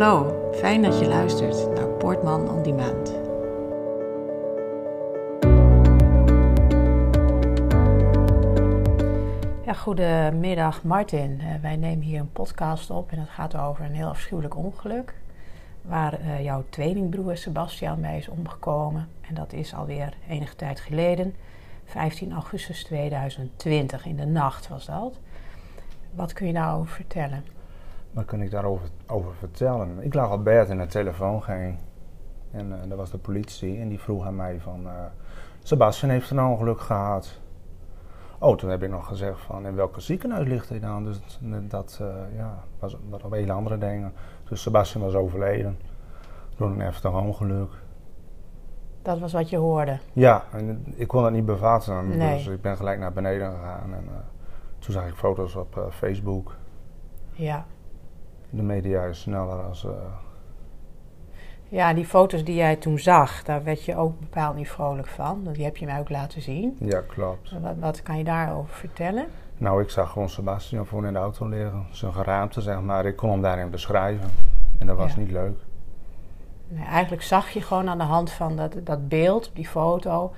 Hallo, fijn dat je luistert naar Portman on Demand. Ja, goedemiddag Martin. Uh, wij nemen hier een podcast op en het gaat over een heel afschuwelijk ongeluk. Waar uh, jouw tweelingbroer Sebastian bij is omgekomen. En dat is alweer enige tijd geleden. 15 augustus 2020, in de nacht was dat. Wat kun je daarover vertellen? Wat kan ik daarover over vertellen? Ik lag op bed en de telefoon ging. En uh, dat was de politie en die vroeg aan mij van... Uh, Sebastian heeft een ongeluk gehad. Oh, toen heb ik nog gezegd van in welke ziekenhuis ligt hij dan? Dus dat uh, ja, was, was op hele andere dingen. Dus Sebastian was overleden. Door een heftig ongeluk. Dat was wat je hoorde? Ja, en ik kon het niet bevatten. Nee. Dus ik ben gelijk naar beneden gegaan. En toen zag ik foto's op Facebook. Ja de media is sneller als. Uh... Ja, die foto's die jij toen zag, daar werd je ook bepaald niet vrolijk van. Die heb je mij ook laten zien. Ja, klopt. Wat, wat kan je daarover vertellen? Nou, ik zag gewoon Sebastian voor in de auto liggen. Zijn geraamte, zeg maar. Ik kon hem daarin beschrijven. En dat was niet leuk. Nee, eigenlijk zag je gewoon aan de hand van dat, dat beeld, die foto,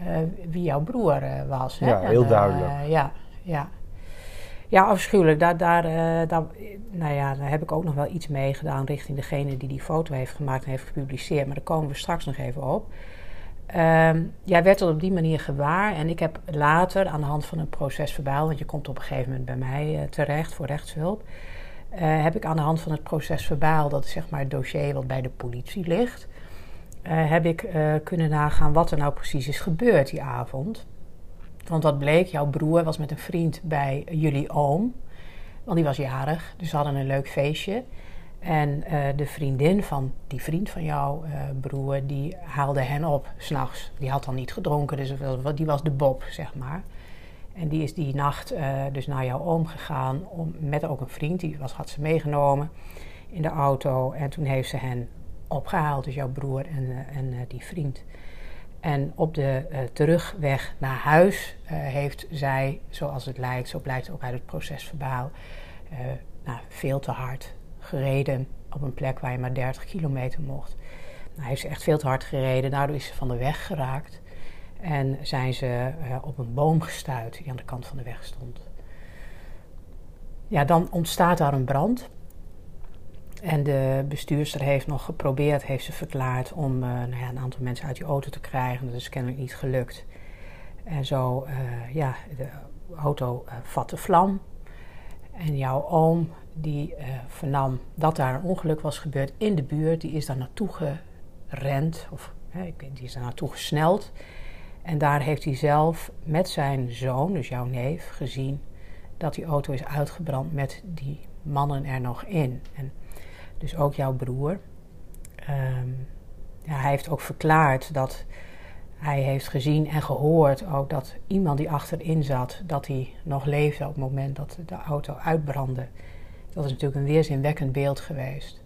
uh, wie jouw broer uh, was. Hè? Ja, heel duidelijk. ja, ja. Ja, afschuwelijk. Daar, uh, daar, nou ja, daar heb ik ook nog wel iets mee gedaan richting degene die die foto heeft gemaakt en heeft gepubliceerd. Maar daar komen we straks nog even op. Um, jij werd het op die manier gewaar. En ik heb later aan de hand van een procesverbaal, want je komt op een gegeven moment bij mij uh, terecht voor rechtshulp. Uh, heb ik aan de hand van het procesverbaal, dat is zeg maar het dossier wat bij de politie ligt, heb ik kunnen nagaan wat er nou precies is gebeurd die avond. Want wat bleek, jouw broer was met een vriend bij jullie oom. Want die was jarig, dus ze hadden een leuk feestje. En uh, de vriendin van die vriend van jouw uh, broer, die haalde hen op s'nachts. Die had dan niet gedronken, dus die was de Bob, zeg maar. En die is die nacht uh, dus naar jouw oom gegaan, om, met ook een vriend, die was, had ze meegenomen in de auto. En toen heeft ze hen opgehaald, dus jouw broer en, en die vriend. En op de uh, terugweg naar huis uh, heeft zij, zoals het lijkt, zo blijkt ook uit het procesverbaal, uh, nou, veel te hard gereden op een plek waar je maar 30 kilometer mocht. Nou, heeft ze echt veel te hard gereden, daardoor is ze van de weg geraakt. En zijn ze op een boom gestuurd die aan de kant van de weg stond. Ja, dan ontstaat daar een brand. En de bestuurster heeft nog geprobeerd, heeft ze verklaard, om uh, nou ja, een aantal mensen uit die auto te krijgen. Dat is kennelijk niet gelukt. En zo, uh, ja, de auto uh, vatte vlam. En jouw oom, die vernam dat daar een ongeluk was gebeurd in de buurt, die is daar naartoe gerend, of die is daar naartoe gesneld. En daar heeft hij zelf met zijn zoon, dus jouw neef, gezien dat die auto is uitgebrand met die mannen er nog in. En dus ook jouw broer. Um, ja, hij heeft ook verklaard dat hij heeft gezien en gehoord ook dat iemand die achterin zat, dat hij nog leefde op het moment dat de auto uitbrandde. Dat is natuurlijk een weerzinwekkend beeld geweest.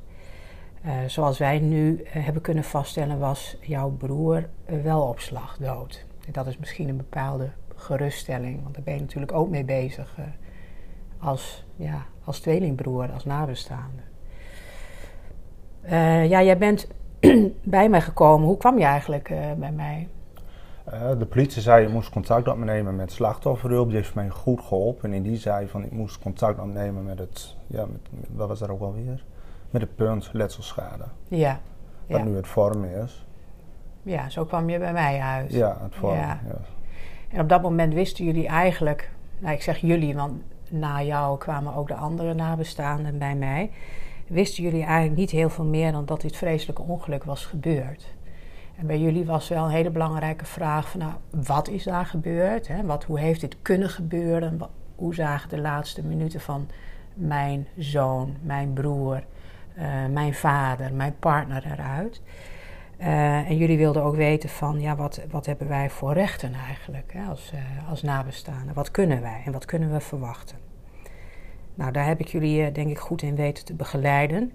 Uh, zoals wij nu uh, hebben kunnen vaststellen, was jouw broer uh, wel op slag dood. Dat is misschien een bepaalde geruststelling, want daar ben je natuurlijk ook mee bezig als, ja, als tweelingbroer, als nabestaande. Uh, ja, jij bent bij mij gekomen. Hoe kwam je eigenlijk uh, bij mij? Uh, de politie zei je moest contact opnemen met slachtofferhulp. Die heeft mij goed geholpen. En die zei van ik moest contact opnemen met het, ja, met, met, wat was dat ook alweer? Met het punt letselschade. Ja. Wat ja. nu het vorm is. Ja, zo kwam je bij mij uit. Ja, het vorm. Ja. ja. En op dat moment wisten jullie eigenlijk, nou ik zeg jullie, want na jou kwamen ook de andere nabestaanden bij mij wisten jullie eigenlijk niet heel veel meer dan dat dit vreselijke ongeluk was gebeurd. En bij jullie was wel een hele belangrijke vraag van, nou, wat is daar gebeurd? Hè? Wat, hoe heeft dit kunnen gebeuren? hoe zagen de laatste minuten van mijn zoon, mijn broer, uh, mijn vader, mijn partner eruit? Uh, en jullie wilden ook weten van, ja, wat, wat hebben wij voor rechten eigenlijk hè, als, uh, als nabestaanden? Wat kunnen wij en wat kunnen we verwachten? Nou, daar heb ik jullie denk ik goed in weten te begeleiden.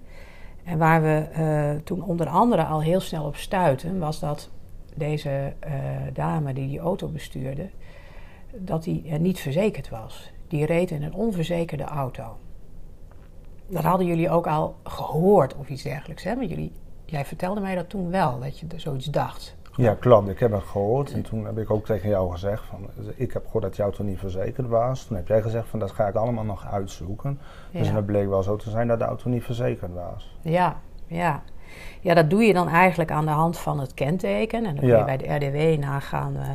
En waar we uh, toen onder andere al heel snel op stuiten, was dat deze uh, dame die die auto bestuurde, dat die niet verzekerd was. Die reed in een onverzekerde auto. dat hadden jullie ook al gehoord of iets dergelijks, hè? Maar jullie, jij vertelde mij dat toen wel, dat je er zoiets dacht. Ja, klopt. Ik heb het gehoord. En toen heb ik ook tegen jou gezegd van... Ik heb gehoord dat jouw auto niet verzekerd was. Toen heb jij gezegd van dat ga ik allemaal nog uitzoeken. Dus het bleek wel zo te zijn dat de auto niet verzekerd was. Ja, ja. Ja, dat doe je dan eigenlijk aan de hand van het kenteken. En dan kun je Ja. bij de RDW nagaan, eh,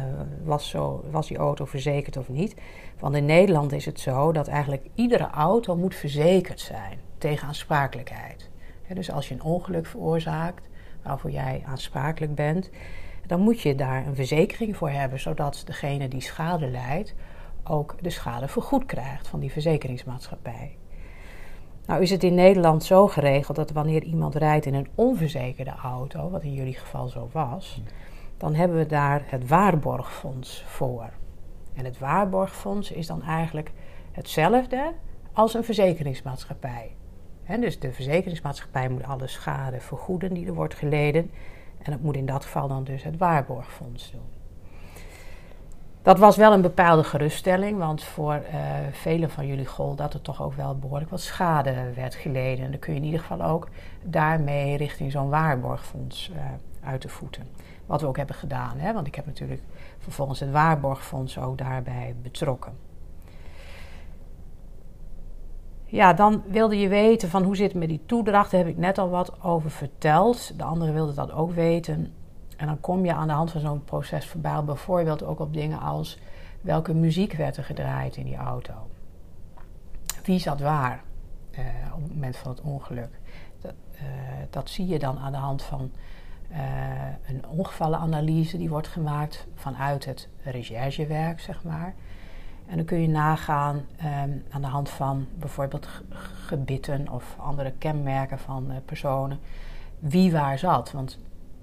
was, zo, was die auto verzekerd of niet. Want in Nederland is het zo dat eigenlijk iedere auto moet verzekerd zijn tegen aansprakelijkheid. Dus als je een ongeluk veroorzaakt waarvoor jij aansprakelijk bent, dan moet je daar een verzekering voor hebben, zodat degene die schade leidt ook de schade vergoed krijgt van die verzekeringsmaatschappij. Nou is het in Nederland zo geregeld dat wanneer iemand rijdt in een onverzekerde auto, wat in jullie geval zo was, dan hebben we daar het waarborgfonds voor. En het waarborgfonds is dan eigenlijk hetzelfde als een verzekeringsmaatschappij. Dus de verzekeringsmaatschappij moet alle schade vergoeden die er wordt geleden. En dat moet in dat geval dan dus het waarborgfonds doen. Dat was wel een bepaalde geruststelling, want voor eh velen van jullie gold dat er toch ook wel behoorlijk wat schade werd geleden. En dan kun je in ieder geval ook daarmee richting zo'n waarborgfonds eh, uit de voeten. Wat we ook hebben gedaan, hè? want ik heb natuurlijk vervolgens het waarborgfonds ook daarbij betrokken. Ja, dan wilde je weten van hoe zit het met die toedracht. Daar heb ik net al wat over verteld. De anderen wilden dat ook weten. En dan kom je aan de hand van zo'n proces verbaal bijvoorbeeld ook op dingen als welke muziek werd er gedraaid in die auto. Wie zat waar eh, op het moment van het ongeluk. Dat, eh, dat zie je dan aan de hand van eh, een ongevallenanalyse die wordt gemaakt vanuit het recherchewerk, zeg maar. En dan kun je nagaan ehm, aan de hand van bijvoorbeeld ge- gebitten of andere kenmerken van eh, personen wie waar zat. Want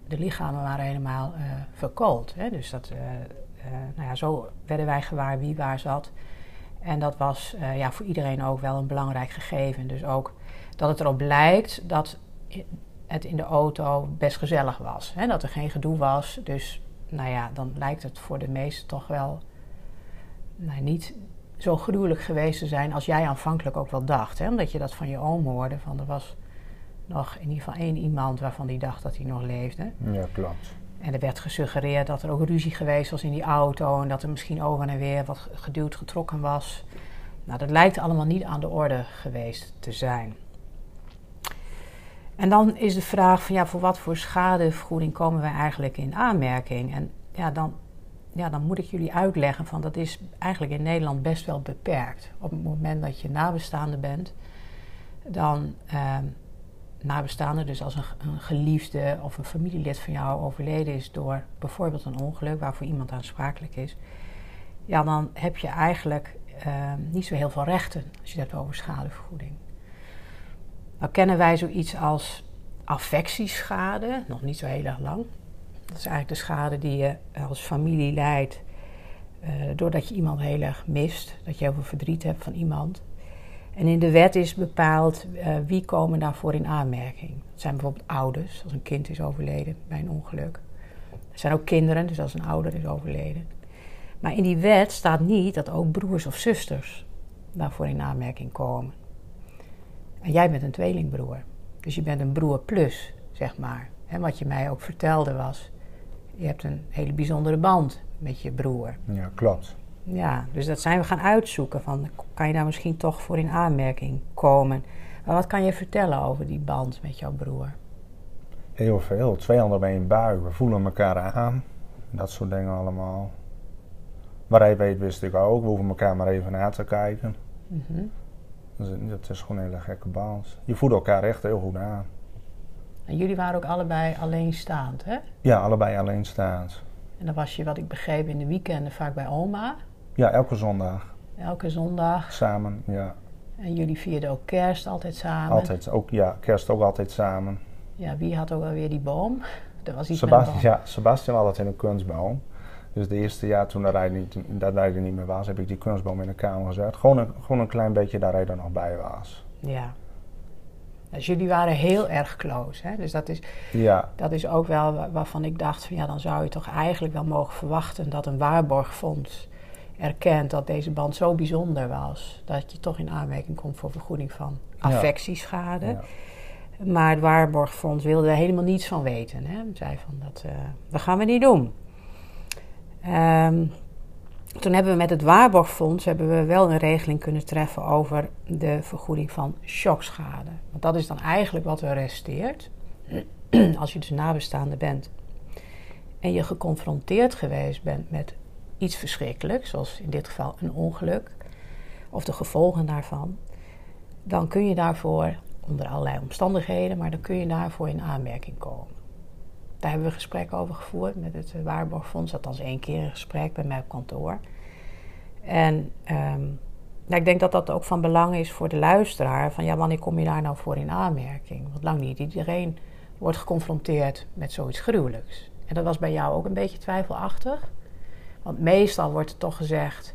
de lichamen waren helemaal eh verkoold. Hè? Dus dat, eh, nou ja, zo werden wij gewaar wie waar zat. En dat was ja, voor iedereen ook wel een belangrijk gegeven. Dus ook dat het erop lijkt dat het in de auto best gezellig was. Hè? Dat er geen gedoe was. Dus nou ja, dan lijkt het voor de meesten toch wel nou, niet zo gruwelijk geweest te zijn als jij aanvankelijk ook wel dacht. Hè? Omdat je dat van je oom hoorde. Van er was nog in ieder geval één iemand waarvan die dacht dat hij nog leefde. Ja, klopt. En er werd gesuggereerd dat er ook ruzie geweest was in die auto en dat er misschien over en weer wat geduwd getrokken was. Nou, dat lijkt allemaal niet aan de orde geweest te zijn. En dan is de vraag van ja, voor wat voor schadevergoeding komen wij eigenlijk in aanmerking? En ja, dan, ja, dan moet ik jullie uitleggen van dat is eigenlijk in Nederland best wel beperkt. Op het moment dat je nabestaande bent, dan ehm, nabestaande, dus als een, geliefde of een familielid van jou overleden is door bijvoorbeeld een ongeluk waarvoor iemand aansprakelijk is, ja, dan heb je eigenlijk ehm, niet zo heel veel rechten als je het hebt over schadevergoeding. Nou kennen wij zoiets als affectieschade, nog niet zo heel erg lang. Dat is eigenlijk de schade die je als familie leidt eh, doordat je iemand heel erg mist, dat je heel veel verdriet hebt van iemand. En in de wet is bepaald eh, wie komen daarvoor in aanmerking. Dat zijn bijvoorbeeld ouders, als een kind is overleden bij een ongeluk. Er zijn ook kinderen, dus als een ouder is overleden. Maar in die wet staat niet dat ook broers of zusters daarvoor in aanmerking komen. En jij bent een tweelingbroer. Dus je bent een broer plus, zeg maar. En wat je mij ook vertelde was, je hebt een hele bijzondere band met je broer. Ja, klopt. Ja, dus dat zijn we gaan uitzoeken. Van, kan je daar misschien toch voor in aanmerking komen? Maar wat kan je vertellen over die band met jouw broer? Heel veel. Twee handen bij een bui. We voelen elkaar aan. Dat soort dingen allemaal. Wat hij weet wist ik ook. We hoeven elkaar maar even na te kijken. Mhm. Dus het is gewoon een hele gekke band. Je voelt elkaar echt heel goed aan. En jullie waren ook allebei alleenstaand, hè? Ja, allebei alleenstaand. En dan was je, wat ik begreep, in de weekenden vaak bij oma. Ja, elke zondag. Elke zondag. Samen, ja. En jullie vierden ook kerst altijd samen. Altijd. Ook, ja, kerst ook altijd samen. Ja, wie had ook alweer die boom? Er was iets Sebastian, ja, Sebastian had het in een kunstboom. Dus de eerste jaar toen dat hij, niet, dat hij er niet meer was, heb ik die kunstboom in de kamer gezet. Gewoon een, gewoon een klein beetje dat hij er nog bij was. Ja. Dus jullie waren heel erg close, hè? Dus dat is, Ja, dat is ook wel wa- waarvan ik dacht van ja, dan zou je toch eigenlijk wel mogen verwachten dat een waarborgfonds erkent dat deze band zo bijzonder was, dat je toch in aanmerking komt voor vergoeding van affectieschade. Ja. Maar het Waarborgfonds wilde er helemaal niets van weten. Hè. Zei van dat, uh, dat gaan we niet doen. Um, toen hebben we met het Waarborgfonds hebben we wel een regeling kunnen treffen over de vergoeding van shockschade. Want dat is dan eigenlijk wat er resteert. Als je dus nabestaande bent en je geconfronteerd geweest bent met iets verschrikkelijks, zoals in dit geval een ongeluk of de gevolgen daarvan, dan kun je daarvoor onder allerlei omstandigheden, maar dan kun je daarvoor in aanmerking komen. Daar hebben we gesprek over gevoerd met het Waarborgfonds. Althans één keer een gesprek bij mij op kantoor. En um, nou, ik denk dat dat ook van belang is voor de luisteraar. Van ja, wanneer kom je daar nou voor in aanmerking? Want lang niet iedereen wordt geconfronteerd met zoiets gruwelijks. En dat was bij jou ook een beetje twijfelachtig. Want meestal wordt er toch gezegd...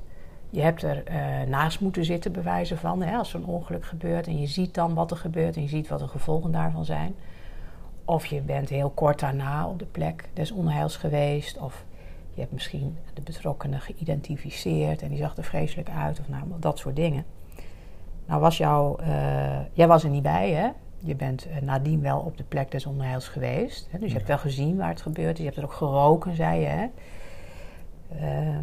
je hebt er uh, naast moeten zitten, bewijzen van... Hè, als zo'n ongeluk gebeurt en je ziet dan wat er gebeurt... en je ziet wat de gevolgen daarvan zijn... Of je bent heel kort daarna op de plek des onheils geweest. Of je hebt misschien de betrokkenen geïdentificeerd en die zag er vreselijk uit. Of nou, dat soort dingen. Nou was jou, uh, jij was er niet bij hè. Je bent uh, nadien wel op de plek des onheils geweest. Hè? Dus je hebt wel gezien waar het gebeurt is. Je hebt er ook geroken, zei je hè. Uh,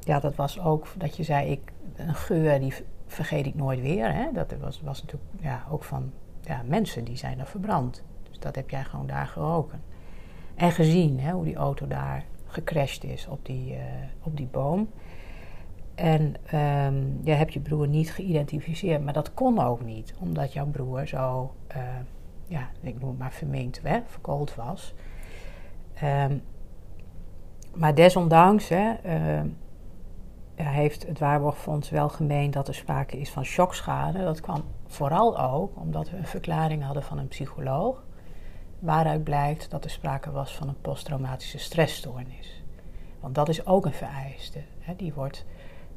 ja, dat was ook dat je zei, ik, een geur die vergeet ik nooit weer. Hè? Dat was, was natuurlijk ja, ook van ja, mensen die zijn er verbrand. Dus dat heb jij gewoon daar geroken. En gezien hè, hoe die auto daar gecrashed is op die, uh, op die boom. En um, je hebt je broer niet geïdentificeerd, maar dat kon ook niet, omdat jouw broer zo, uh, ja, ik noem het maar verminkt, hè, verkoold was. Um, maar desondanks hè, uh, heeft het Waarborgfonds wel gemeend dat er sprake is van shockschade. Dat kwam vooral ook omdat we een verklaring hadden van een psycholoog, waaruit blijkt dat er sprake was van een posttraumatische stressstoornis. Want dat is ook een vereiste. Hè. Die wordt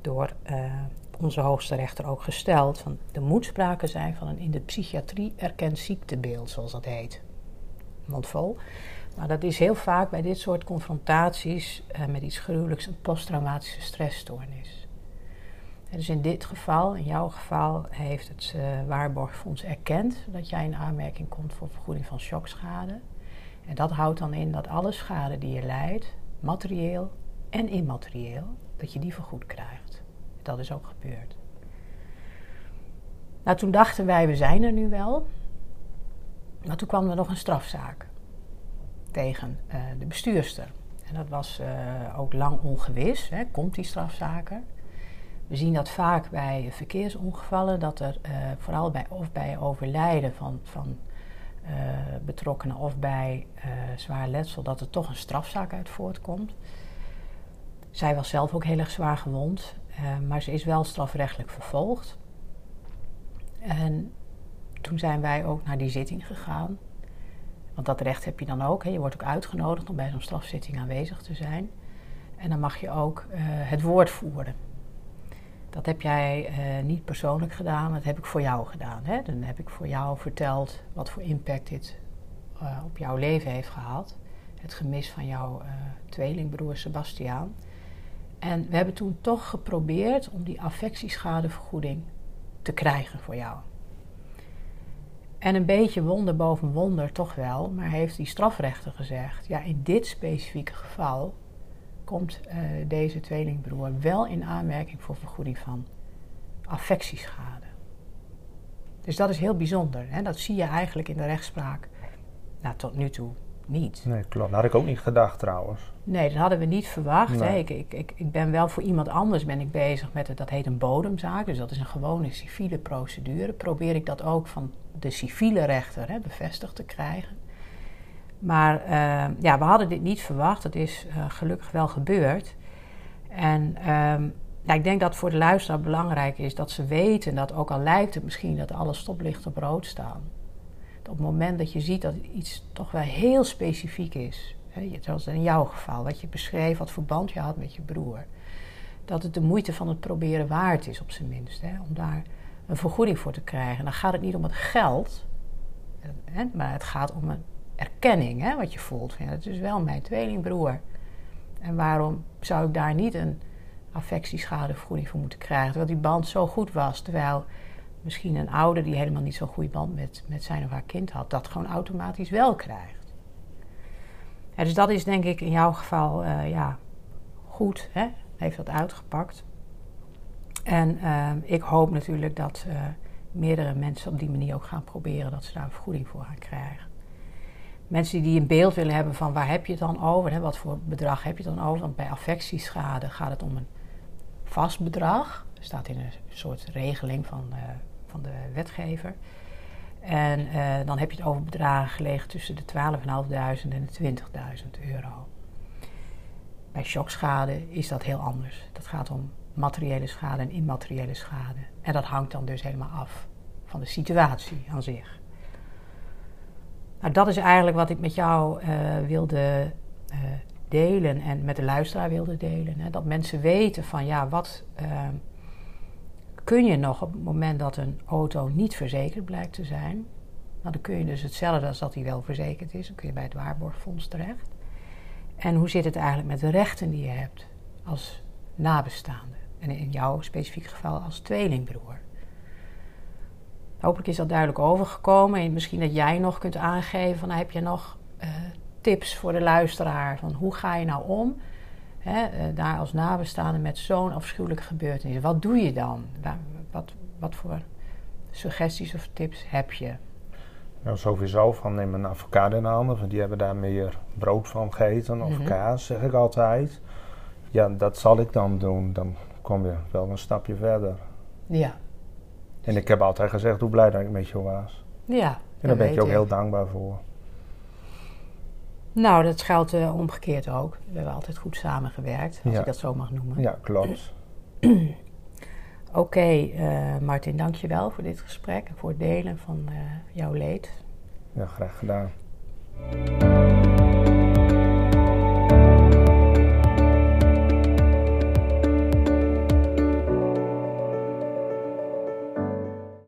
door uh, onze hoogste rechter ook gesteld. Van, er moet sprake zijn van een in de psychiatrie erkend ziektebeeld, zoals dat heet. Mondvol. Maar dat is heel vaak bij dit soort confrontaties uh, met iets gruwelijks een posttraumatische stressstoornis. Dus in dit geval, in jouw geval, heeft het uh, Waarborgfonds erkend dat jij in aanmerking komt voor vergoeding van shockschade. En dat houdt dan in dat alle schade die je leidt, materieel en immaterieel, dat je die vergoed krijgt. Dat is ook gebeurd. Nou, toen dachten wij, we zijn er nu wel. Maar toen kwam er nog een strafzaak tegen uh, de bestuurster. En dat was uh, ook lang ongewis. Hè, komt die strafzaken? We zien dat vaak bij verkeersongevallen, dat er uh, vooral bij, of bij overlijden van, van betrokkenen of bij zwaar letsel, dat er toch een strafzaak uit voortkomt. Zij was zelf ook heel erg zwaar gewond, maar ze is wel strafrechtelijk vervolgd. En toen zijn wij ook naar die zitting gegaan. Want dat recht heb je dan ook. Hè. Je wordt ook uitgenodigd om bij zo'n strafzitting aanwezig te zijn. En dan mag je ook het woord voeren. Dat heb jij uh, niet persoonlijk gedaan, dat heb ik voor jou gedaan. Hè. Dan heb ik voor jou verteld wat voor impact dit uh, op jouw leven heeft gehad. Het gemis van jouw tweelingbroer Sebastiaan. En we hebben toen toch geprobeerd om die affectieschadevergoeding te krijgen voor jou. En een beetje wonder boven wonder toch wel, maar heeft die strafrechter gezegd: ja, in dit specifieke geval komt uh, deze tweelingbroer wel in aanmerking voor vergoeding van affectieschade. Dus dat is heel bijzonder. Hè? Dat zie je eigenlijk in de rechtspraak nou, tot nu toe niet. Nee, klopt. Dat had ik ook niet gedacht trouwens. Nee, dat hadden we niet verwacht. Nee. Hè? Ik, ik, ik, ik, ben wel voor iemand anders ben ik bezig met het, dat heet een bodemzaak. Dus dat is een gewone civiele procedure. Probeer ik dat ook van de civiele rechter hè, bevestigd te krijgen. Maar uh, ja, we hadden dit niet verwacht. Het is uh, gelukkig wel gebeurd. En um, nou, ik denk dat voor de luisteraar belangrijk is dat ze weten dat ook al lijkt het misschien dat alle stoplichten op rood staan. Dat op het moment dat je ziet dat iets toch wel heel specifiek is, hè, zoals in jouw geval, wat je beschreef, wat verband je had met je broer, dat het de moeite van het proberen waard is, op zijn minst. Hè, om daar een vergoeding voor te krijgen. Dan gaat het niet om het geld, maar het gaat om een erkenning, hè, wat je voelt. Ja, het is wel mijn tweelingbroer. En waarom zou ik daar niet een, affectieschadevergoeding voor moeten krijgen. Terwijl die band zo goed was. Terwijl misschien een ouder die helemaal niet zo'n goede band met, met zijn of haar kind had, dat gewoon automatisch wel krijgt. dus dat is denk ik in jouw geval uh, ja, goed, hè? heeft dat uitgepakt. En uh, ik hoop natuurlijk dat uh, meerdere mensen op die manier ook gaan proberen dat ze daar een vergoeding voor gaan krijgen. Mensen die een beeld willen hebben van waar heb je het dan over, hè? wat voor bedrag heb je dan over, want bij affectieschade gaat het om een vast bedrag. Staat in een soort regeling van, uh, van de wetgever. En uh, dan heb je het over bedragen gelegen tussen de 12.500 en de 20.000 euro. Bij shockschade is dat heel anders. Dat gaat om materiële schade en immateriële schade. En dat hangt dan dus helemaal af van de situatie aan zich. Nou, dat is eigenlijk wat ik met jou uh, wilde uh, delen en met de luisteraar wilde delen. Hè? Dat mensen weten van ja, wat uh, kun je nog op het moment dat een auto niet verzekerd blijkt te zijn. Nou, dan kun je dus hetzelfde als dat hij wel verzekerd is. Dan kun je bij het waarborgfonds terecht. En hoe zit het eigenlijk met de rechten die je hebt als nabestaande? En in jouw specifiek geval als tweelingbroer. Hopelijk is dat duidelijk overgekomen. En misschien dat jij nog kunt aangeven: van, heb je nog uh, tips voor de luisteraar? Van hoe ga je nou om hè, uh, daar als nabestaande met zo'n afschuwelijke gebeurtenis? Wat doe je dan? Wat, wat voor suggesties of tips heb je? Nou, sowieso van neem een avocado in de handen, want die hebben daar meer brood van gegeten of mm -hmm. kaas, zeg ik altijd. Ja, dat zal ik dan doen. Dan kom je wel een stapje verder. Ja. En ik heb altijd gezegd hoe blij dat ik met je was. Ja. En daar ben ik je ook heel dankbaar voor. Nou, dat geldt uh, omgekeerd ook. We hebben altijd goed samengewerkt, als Ja. ik dat zo mag noemen. Ja, klopt. Oké, eh, Martin, dank je wel voor dit gesprek en voor het delen van eh, jouw leed. Ja, graag gedaan.